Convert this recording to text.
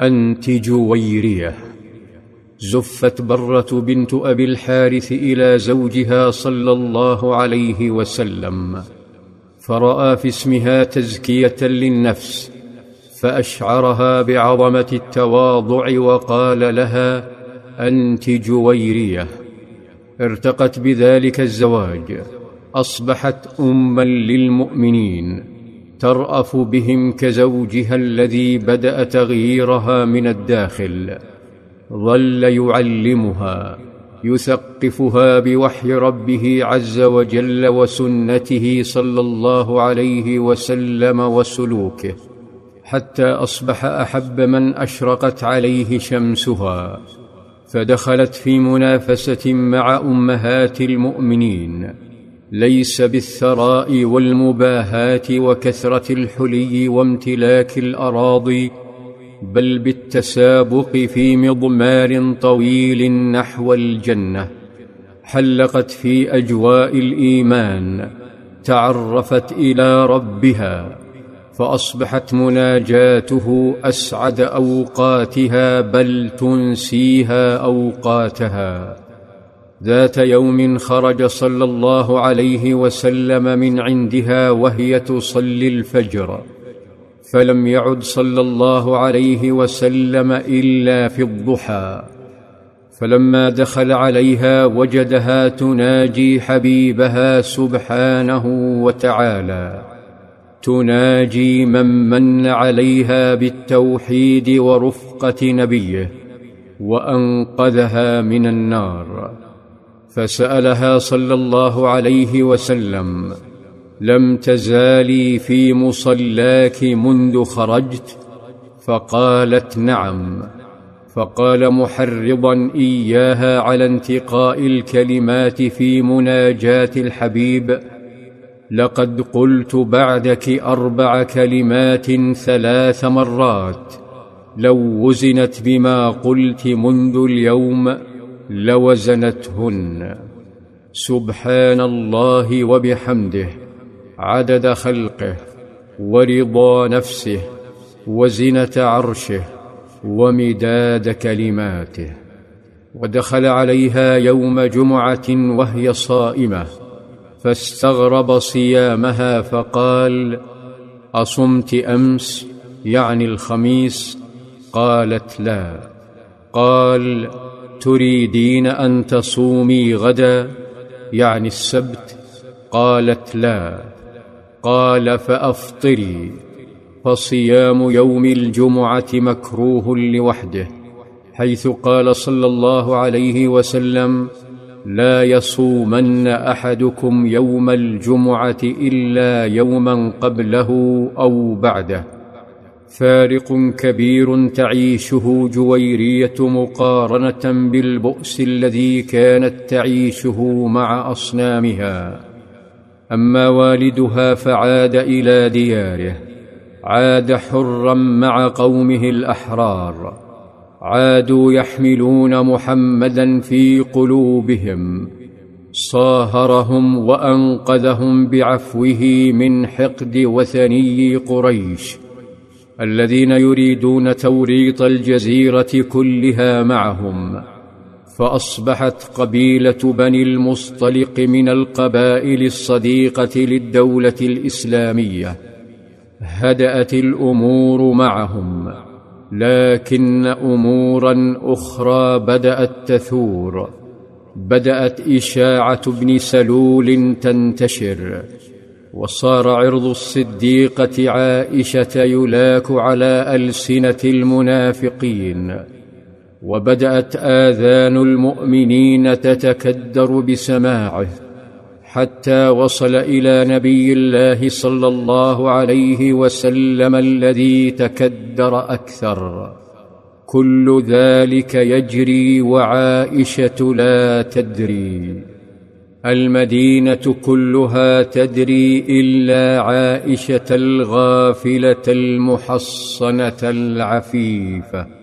انت جويريه زفت برة بنت أبي الحارث إلى زوجها صلى الله عليه وسلم فرأى في اسمها تزكية للنفس فأشعرها بعظمة التواضع وقال لها انت جويريه ارتقت بذلك الزواج أصبحت اما للمؤمنين. ترأف بهم كزوجها الذي بدأ تغييرها من الداخل. ظل يعلمها يثقفها بوحي ربه عز وجل وسنته صلى الله عليه وسلم وسلوكه حتى أصبح أحب من أشرقت عليه شمسها. فدخلت في منافسة مع أمهات المؤمنين. ليس بالثراء والمباهاه وكثرة الحلي وامتلاك الأراضي بل بالتسابق في مضمار طويل نحو الجنة حلقت في أجواء الإيمان تعرفت إلى ربها فأصبحت مناجاته أسعد أوقاتها بل تنسيها أوقاتها. ذات يوم خرج صلى الله عليه وسلم من عندها وهي تصلي الفجر فلم يعد صلى الله عليه وسلم إلا في الضحى. فلما دخل عليها وجدها تناجي حبيبها سبحانه وتعالى. تناجي من من عليها بالتوحيد ورفقة نبيه وأنقذها من النار. فسألها صلى الله عليه وسلم لم تزالي في مصلاك منذ خرجت؟ فقالت نعم. فقال محرضا إياها على انتقاء الكلمات في مناجاة الحبيب. لقد قلت بعدك أربع كلمات ثلاث مرات لو وزنت بما قلت منذ اليوم. لوزنتهن. سبحان الله وبحمده عدد خلقه ورضا نفسه وزنة عرشه ومداد كلماته. ودخل عليها يوم جمعة وهي صائمة فاستغرب صيامها فقال أصمت أمس؟ يعني الخميس؟ قالت لا. قال تريدين أن تصومي غدا؟ يعني السبت؟ قالت لا. قال فأفطري. فصيام يوم الجمعة مكروه لوحده حيث قال صلى الله عليه وسلم لا يصومن أحدكم يوم الجمعة إلا يوما قبله أو بعده. فارق كبير تعيشه جويرية مقارنة بالبؤس الذي كانت تعيشه مع أصنامها. أما والدها فعاد إلى دياره عاد حرا مع قومه الأحرار عادوا يحملون محمدا في قلوبهم صاهرهم وأنقذهم بعفوه من حقد وثني قريش. الذين يريدون توريط الجزيرة كلها معهم فأصبحت قبيلة بني المصطلق من القبائل الصديقة للدولة الإسلامية هدأت الأمور معهم لكن أمورا أخرى بدأت تثور بدأت إشاعة ابن سلول تنتشر. وصار عرض الصديقة عائشة يلاك على ألسنة المنافقين وبدأت آذان المؤمنين تتكدر بسماعه حتى وصل إلى نبي الله صلى الله عليه وسلم الذي تكدر أكثر. كل ذلك يجري وعائشة لا تدري. المدينة كلها تدري إلا عائشة الغافلة المحصنة العفيفة.